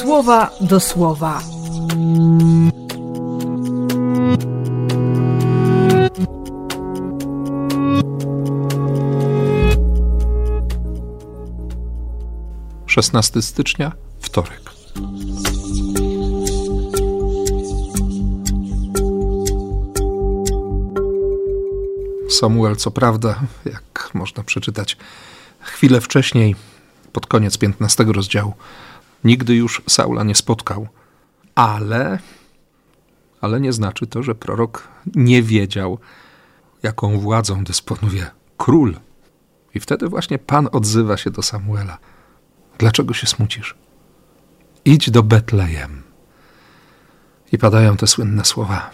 słowa do słowa. Szesnasty stycznia, wtorek. Samuel, co prawda, jak można przeczytać chwilę wcześniej, pod koniec 15 rozdziału, nigdy już Saula nie spotkał. Ale, ale nie znaczy to, że prorok nie wiedział, jaką władzą dysponuje król. I wtedy właśnie Pan odzywa się do Samuela. Dlaczego się smucisz? Idź do Betlejem. I padają te słynne słowa.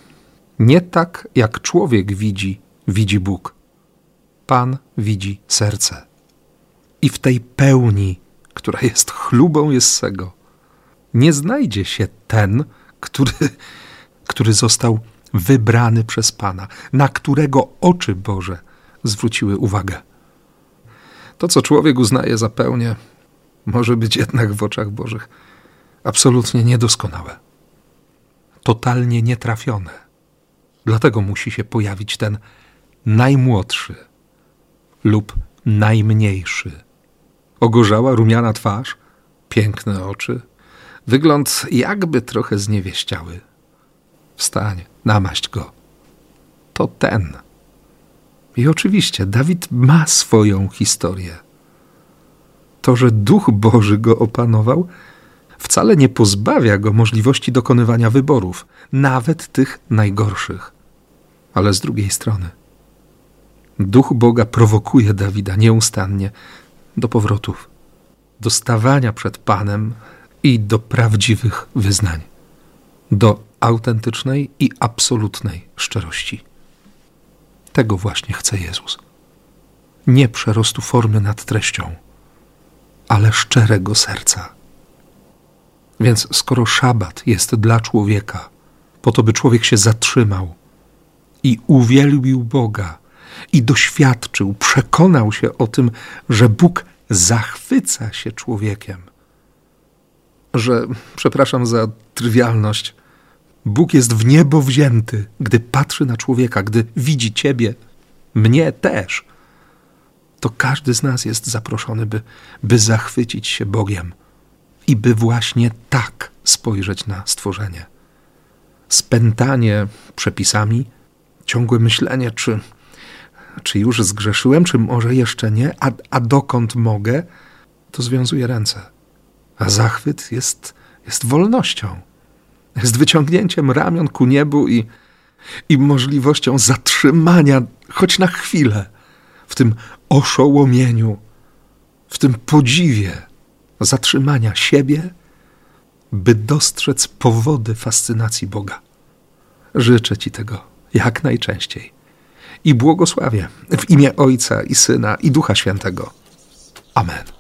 Nie tak, jak człowiek widzi, widzi Bóg. Pan widzi serce. I w tej pełni która jest chlubą Jessego, nie znajdzie się ten, który, który został wybrany przez Pana, na którego oczy Boże zwróciły uwagę. To, co człowiek uznaje za pełnię, może być jednak w oczach Bożych absolutnie niedoskonałe, totalnie nietrafione. Dlatego musi się pojawić ten najmłodszy lub najmniejszy Ogorzała, rumiana twarz, piękne oczy, wygląd jakby trochę zniewieściały. Wstań, namaść go. To ten. I oczywiście Dawid ma swoją historię. To, że Duch Boży go opanował, wcale nie pozbawia go możliwości dokonywania wyborów, nawet tych najgorszych. Ale z drugiej strony, Duch Boga prowokuje Dawida nieustannie do powrotów, do stawania przed Panem i do prawdziwych wyznań, do autentycznej i absolutnej szczerości. Tego właśnie chce Jezus. Nie przerostu formy nad treścią, ale szczerego serca. Więc skoro szabat jest dla człowieka, po to by człowiek się zatrzymał i uwielbił Boga, i doświadczył, przekonał się o tym, że Bóg zachwyca się człowiekiem. Że, przepraszam za trywialność, Bóg jest w niebo wzięty, gdy patrzy na człowieka, gdy widzi ciebie, mnie też. To każdy z nas jest zaproszony, by, by zachwycić się Bogiem i by właśnie tak spojrzeć na stworzenie. Spętanie przepisami, ciągłe myślenie, czy, czy już zgrzeszyłem, czy może jeszcze nie, a, a dokąd mogę, to związuje ręce. A zachwyt jest, jest wolnością, jest wyciągnięciem ramion ku niebu i, i możliwością zatrzymania choć na chwilę w tym oszołomieniu, w tym podziwie zatrzymania siebie, by dostrzec powody fascynacji Boga. Życzę Ci tego jak najczęściej i błogosławię w imię Ojca i Syna i Ducha Świętego. Amen.